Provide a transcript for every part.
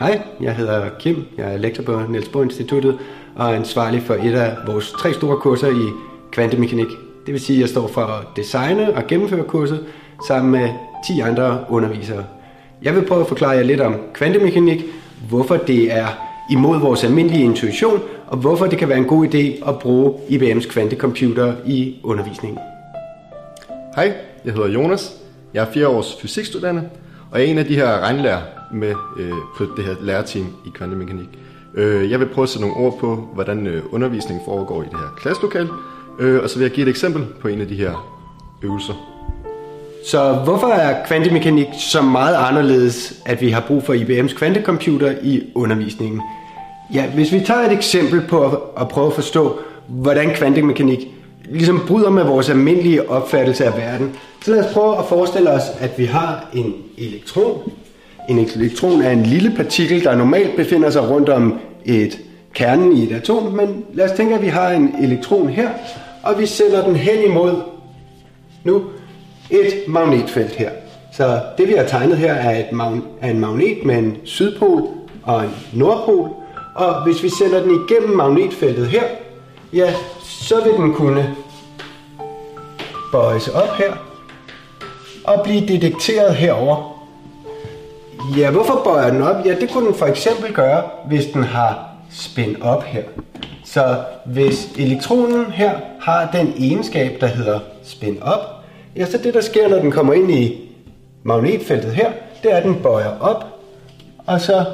Hej, jeg hedder Kim. Jeg er lektor på Niels Bohr Instituttet og er ansvarlig for et af vores tre store kurser i kvantemekanik. Det vil sige, at jeg står for at designe og gennemføre kurset sammen med 10 andre undervisere. Jeg vil prøve at forklare jer lidt om kvantemekanik, hvorfor det er imod vores almindelige intuition, og hvorfor det kan være en god idé at bruge IBM's kvantecomputer i undervisningen. Hej, jeg hedder Jonas. Jeg er 4 års fysikstuderende, og jeg er en af de her regnlærer med øh, på det her lærerteam i kvantemekanik. Øh, jeg vil prøve at sætte nogle ord på, hvordan øh, undervisningen foregår i det her klasselokale, øh, og så vil jeg give et eksempel på en af de her øvelser. Så hvorfor er kvantemekanik så meget anderledes, at vi har brug for IBM's kvantecomputer i undervisningen? Ja, hvis vi tager et eksempel på at, at prøve at forstå, hvordan kvantemekanik ligesom bryder med vores almindelige opfattelse af verden, så lad os prøve at forestille os, at vi har en elektron. En elektron er en lille partikel, der normalt befinder sig rundt om et kernen i et atom, men lad os tænke, at vi har en elektron her, og vi sender den hen imod nu et magnetfelt her. Så det vi har tegnet her er, et mag- er en magnet med en sydpol og en nordpol, og hvis vi sender den igennem magnetfeltet her, ja, så vil den kunne bøjes op her og blive detekteret herover. Ja, hvorfor bøjer den op? Ja, det kunne den for eksempel gøre, hvis den har spænd op her. Så hvis elektronen her har den egenskab, der hedder spænd op, ja, så det der sker, når den kommer ind i magnetfeltet her, det er, at den bøjer op, og så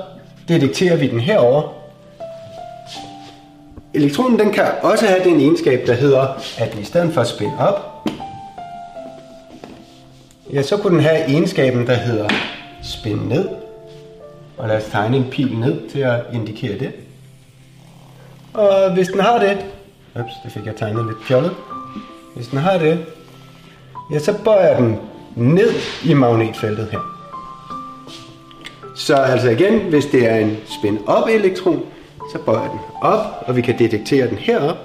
detekterer vi den herover. Elektronen den kan også have den egenskab, der hedder, at i stedet for at spænde op, ja, så kunne den have egenskaben, der hedder spænde ned. Og lad os tegne en pil ned til at indikere det. Og hvis den har det, ups, det fik jeg tegnet lidt fjollet. Hvis den har det, ja, så bøjer den ned i magnetfeltet her. Så altså igen, hvis det er en spin op elektron, så bøjer den op, og vi kan detektere den herop.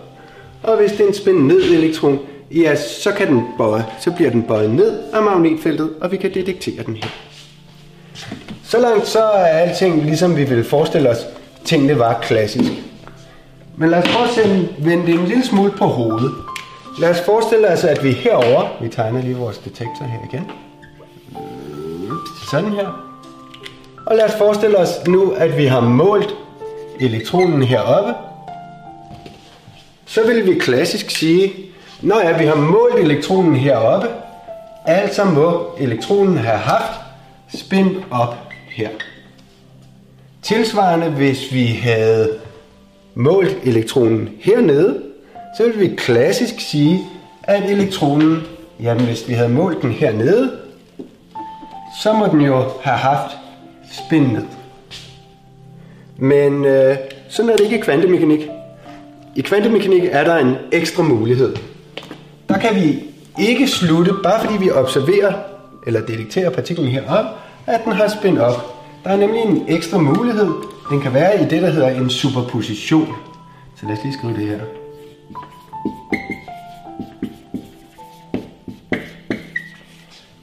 Og hvis det er en spin ned elektron, ja, så kan den bøje, så bliver den bøjet ned af magnetfeltet, og vi kan detektere den her. Så langt så er alting ligesom vi ville forestille os, tingene var klassisk. Men lad os prøve at sende, vende det en lille smule på hovedet. Lad os forestille os, at vi herover, vi tegner lige vores detektor her igen. Sådan her. Og lad os forestille os nu, at vi har målt elektronen heroppe. Så vil vi klassisk sige, når ja, vi har målt elektronen heroppe, altså må elektronen have haft spin op her. Tilsvarende, hvis vi havde målt elektronen hernede, så ville vi klassisk sige, at elektronen, jamen hvis vi havde målt den hernede, så må den jo have haft spin ned. Men øh, sådan er det ikke i kvantemekanik. I kvantemekanik er der en ekstra mulighed. Der kan vi ikke slutte, bare fordi vi observerer eller detekterer partiklen herop, at den har spin op. Der er nemlig en ekstra mulighed. Den kan være i det, der hedder en superposition. Så lad os lige skrive det her.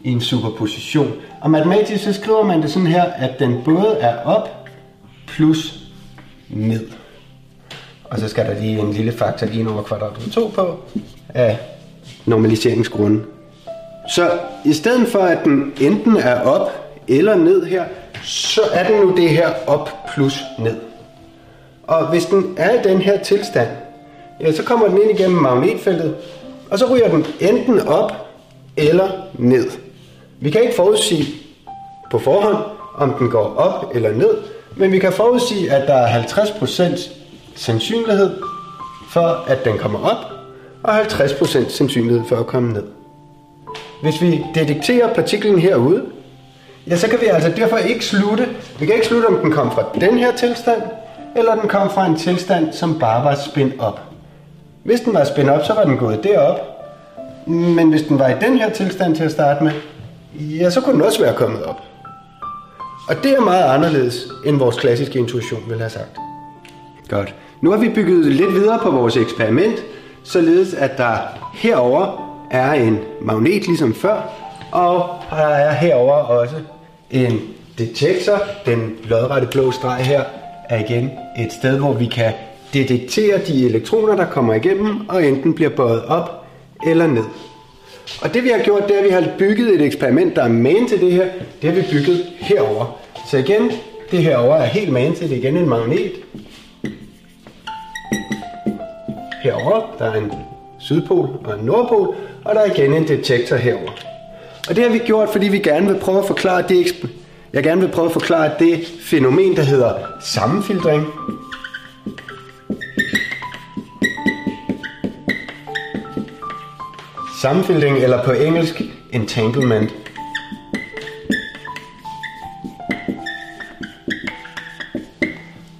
I en superposition. Og matematisk så skriver man det sådan her, at den både er op plus ned. Og så skal der lige en lille faktor lige over kvadratet 2 på af normaliseringsgrunden. Så i stedet for at den enten er op eller ned her, så er den nu det her op plus ned. Og hvis den er i den her tilstand, ja, så kommer den ind igennem magnetfeltet, og så ryger den enten op eller ned. Vi kan ikke forudsige på forhånd, om den går op eller ned, men vi kan forudsige, at der er 50% sandsynlighed for, at den kommer op, og 50% sandsynlighed for at komme ned. Hvis vi detekterer partiklen herude, ja, så kan vi altså derfor ikke slutte. Vi kan ikke slutte, om den kom fra den her tilstand, eller den kom fra en tilstand, som bare var spændt op. Hvis den var spændt op, så var den gået derop. Men hvis den var i den her tilstand til at starte med, ja, så kunne den også være kommet op. Og det er meget anderledes, end vores klassiske intuition ville have sagt. Godt. Nu har vi bygget lidt videre på vores eksperiment, således at der herover er en magnet ligesom før, og der er herover også en detektor, den lodrette blå streg her, er igen et sted, hvor vi kan detektere de elektroner, der kommer igennem, og enten bliver bøjet op eller ned. Og det vi har gjort, det er, at vi har bygget et eksperiment, der er man til det her. Det har vi bygget herover. Så igen, det herover er helt man til det. igen en magnet. Herover der er en sydpol og en nordpol, og der er igen en detektor herover. Og det har vi gjort, fordi vi gerne vil prøve at forklare det, jeg gerne vil prøve at forklare det fænomen, der hedder sammenfiltring. Sammenfiltring, eller på engelsk entanglement.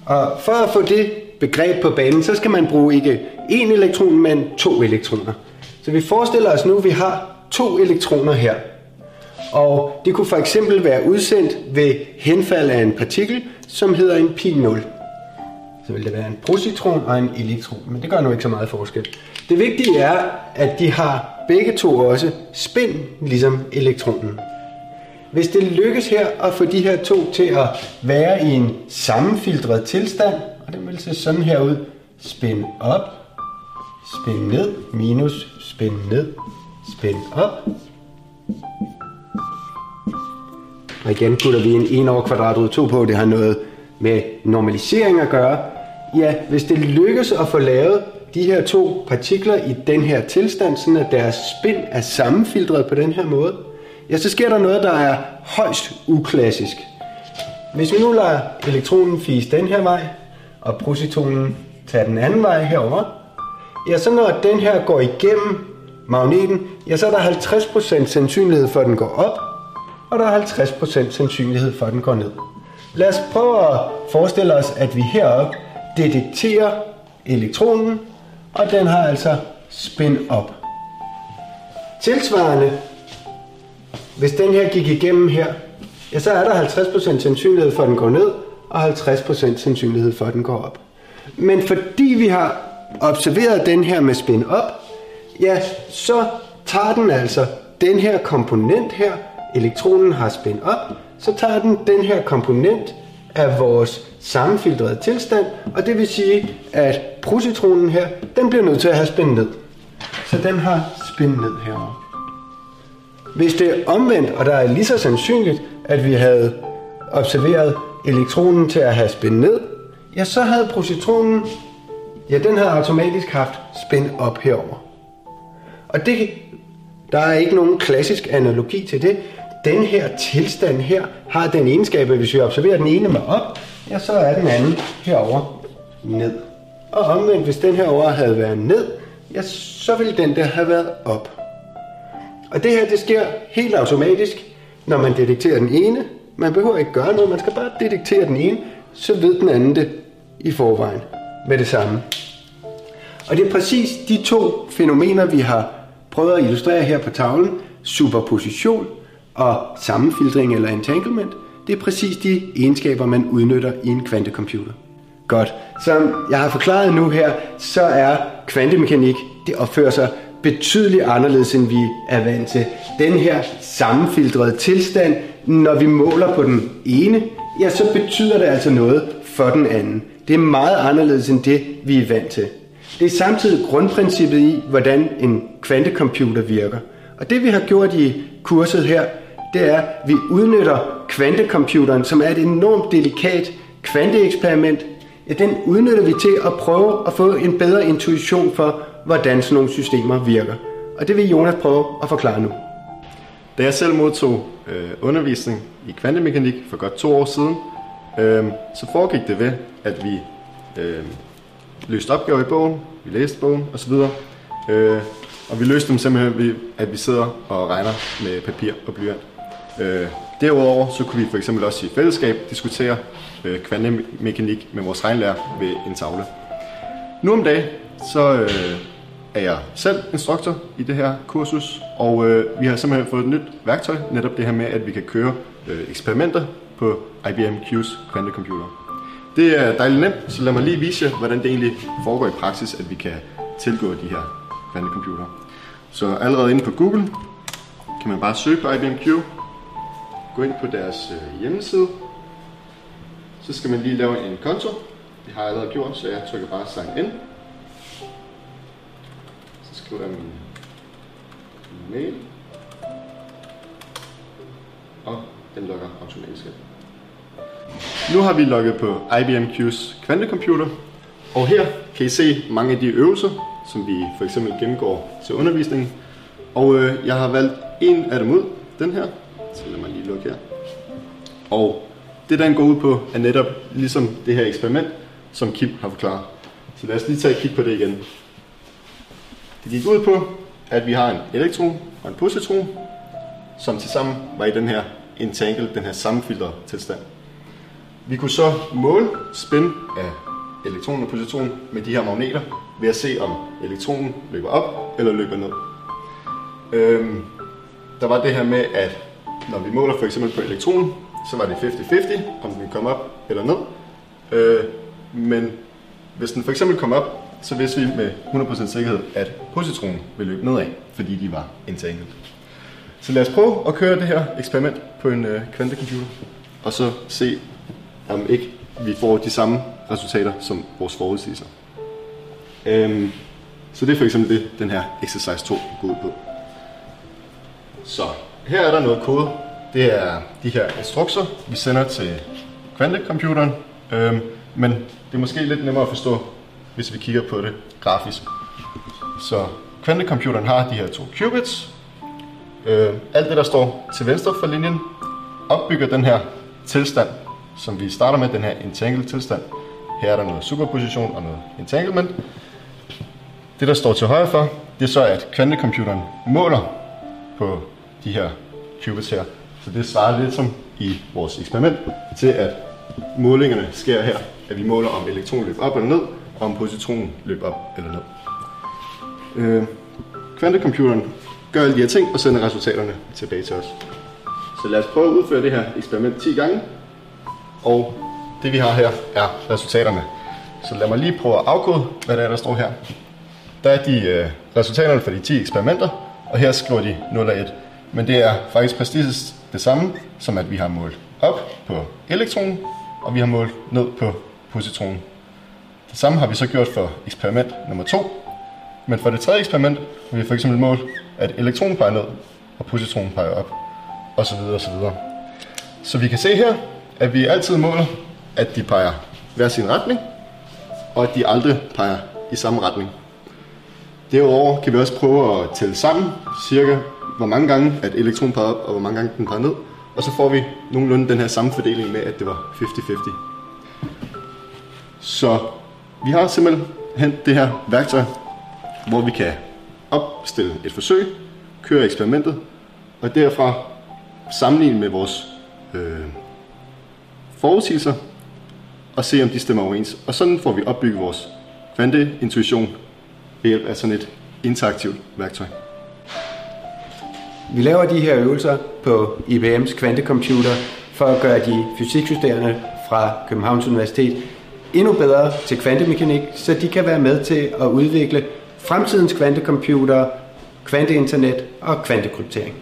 Og for at få det begreb på banen, så skal man bruge ikke én elektron, men to elektroner. Så vi forestiller os nu, at vi har to elektroner her. Og det kunne for eksempel være udsendt ved henfald af en partikel, som hedder en pi 0. Så vil det være en positron og en elektron, men det gør nu ikke så meget forskel. Det vigtige er, at de har begge to også spin, ligesom elektronen. Hvis det lykkes her at få de her to til at være i en sammenfiltret tilstand, og det vil se sådan her ud, spin op, spin ned, minus, spin ned, spin op. Og igen putter vi en 1 over kvadratrodet 2 på, det har noget med normalisering at gøre. Ja, hvis det lykkes at få lavet de her to partikler i den her tilstand, sådan at deres spin er sammenfiltret på den her måde, ja, så sker der noget, der er højst uklassisk. Hvis vi nu lader elektronen fise den her vej, og positonen tager den anden vej herover, ja, så når den her går igennem magneten, ja, så er der 50% sandsynlighed for, at den går op, og der er 50% sandsynlighed for, at den går ned. Lad os prøve at forestille os, at vi heroppe detekterer elektronen, og den har altså spin op. Tilsvarende, hvis den her gik igennem her, ja, så er der 50% sandsynlighed for, at den går ned, og 50% sandsynlighed for, at den går op. Men fordi vi har observeret den her med spin op, ja, så tager den altså den her komponent her, elektronen har spin op, så tager den den her komponent af vores sammenfiltrerede tilstand, og det vil sige, at positronen her, den bliver nødt til at have spændt ned. Så den har spin ned herovre. Hvis det er omvendt, og der er lige så sandsynligt, at vi havde observeret elektronen til at have spin ned, ja, så havde positronen, ja, den havde automatisk haft spin op herover. Og det, der er ikke nogen klassisk analogi til det. Den her tilstand her har den egenskab, at hvis vi observerer den ene med op, ja, så er den anden herover ned. Og omvendt, hvis den her over havde været ned, ja, så ville den der have været op. Og det her, det sker helt automatisk, når man detekterer den ene. Man behøver ikke gøre noget, man skal bare detektere den ene, så ved den anden det i forvejen med det samme. Og det er præcis de to fænomener, vi har prøvet at illustrere her på tavlen, superposition og sammenfiltring eller entanglement, det er præcis de egenskaber, man udnytter i en kvantecomputer. Godt. Som jeg har forklaret nu her, så er kvantemekanik, det opfører sig betydeligt anderledes, end vi er vant til. Den her sammenfiltrede tilstand, når vi måler på den ene, ja, så betyder det altså noget for den anden. Det er meget anderledes end det, vi er vant til. Det er samtidig grundprincippet i, hvordan en kvantecomputer virker. Og det vi har gjort i kurset her, det er, at vi udnytter kvantecomputeren, som er et enormt delikat kvanteeksperiment. Ja, den udnytter vi til at prøve at få en bedre intuition for, hvordan sådan nogle systemer virker. Og det vil Jonas prøve at forklare nu. Da jeg selv modtog øh, undervisning i kvantemekanik for godt to år siden, øh, så foregik det ved, at vi øh, løste opgaver i bogen, vi læste bogen osv. Øh, og vi løste dem simpelthen ved, at vi sidder og regner med papir og blyant. Øh, derudover så kunne vi for eksempel også i fællesskab diskutere øh, kvantemekanik med vores regnlærer ved en tavle. Nu om dagen så øh, er jeg selv instruktor i det her kursus, og øh, vi har simpelthen fået et nyt værktøj, netop det her med, at vi kan køre øh, eksperimenter på IBM Q's kvantecomputer. Det er dejligt nemt, så lad mig lige vise jer, hvordan det egentlig foregår i praksis, at vi kan tilgå de her kvantecomputere. Så allerede inde på Google kan man bare søge på IBM Q, gå ind på deres øh, hjemmeside. Så skal man lige lave en konto. Det har jeg allerede gjort, så jeg trykker bare sign in. Så skriver jeg min mail. Og den logger automatisk ind. Nu har vi logget på IBM Q's kvantecomputer, og her kan I se mange af de øvelser, som vi for eksempel gennemgår til undervisningen. Og øh, jeg har valgt en af dem ud, den her. Lige lukke her. Og det, den går ud på, er netop ligesom det her eksperiment, som Kim har forklaret. Så lad os lige tage et kig på det igen. Det gik ud på, at vi har en elektron og en positron, som tilsammen var i den her entangle, den her sammenfiltrede tilstand. Vi kunne så måle spin af elektronen og positronen med de her magneter, ved at se om elektronen løber op eller løber ned. Øhm, der var det her med, at når vi måler for eksempel på elektronen, så var det 50-50, om den kom op eller ned. Øh, men hvis den for eksempel kom op, så vidste vi med 100% sikkerhed, at positronen ville løbe nedad, fordi de var entangled. Så lad os prøve at køre det her eksperiment på en øh, kvantecomputer, og så se, om ikke vi får de samme resultater som vores forudsigelser. Øhm, så det er for eksempel det, den her exercise 2 går ud på. Så her er der noget kode. Det er de her instrukser, vi sender til kvantecomputeren. Øhm, men det er måske lidt nemmere at forstå, hvis vi kigger på det grafisk. Så kvantecomputeren har de her to qubits. Øh, alt det, der står til venstre for linjen, opbygger den her tilstand, som vi starter med, den her entangled tilstand. Her er der noget superposition og noget entanglement. Det, der står til højre for, det er så, at kvantecomputeren måler på de her qubits her. Så det svarer lidt som i vores eksperiment til, at målingerne sker her, at vi måler om elektronen løber op eller ned, og om positronen løber op eller ned. Øh, kvantecomputeren gør alle de her ting og sender resultaterne tilbage til os. Så lad os prøve at udføre det her eksperiment 10 gange, og det vi har her er resultaterne. Så lad mig lige prøve at afkode, hvad der er, der står her. Der er de øh, resultaterne for de 10 eksperimenter, og her skriver de 0 og 1. Men det er faktisk præcis det samme, som at vi har målt op på elektronen, og vi har målt ned på positronen. Det samme har vi så gjort for eksperiment nummer 2. Men for det tredje eksperiment har vi for eksempel målt, at elektronen peger ned, og positronen peger op, og så videre og så videre. Så vi kan se her, at vi altid måler, at de peger hver sin retning, og at de aldrig peger i samme retning. Derudover kan vi også prøve at tælle sammen, cirka hvor mange gange at elektronen peger op, og hvor mange gange den peger ned. Og så får vi nogenlunde den her samme fordeling med, at det var 50-50. Så vi har simpelthen det her værktøj, hvor vi kan opstille et forsøg, køre eksperimentet, og derfra sammenligne med vores øh, forudsigelser, og se om de stemmer overens. Og sådan får vi opbygget vores kvanteintuition ved hjælp af sådan et interaktivt værktøj. Vi laver de her øvelser på IBM's kvantecomputer for at gøre de fysikstuderende fra Københavns Universitet endnu bedre til kvantemekanik, så de kan være med til at udvikle fremtidens kvantecomputer, kvanteinternet og kvantekryptering.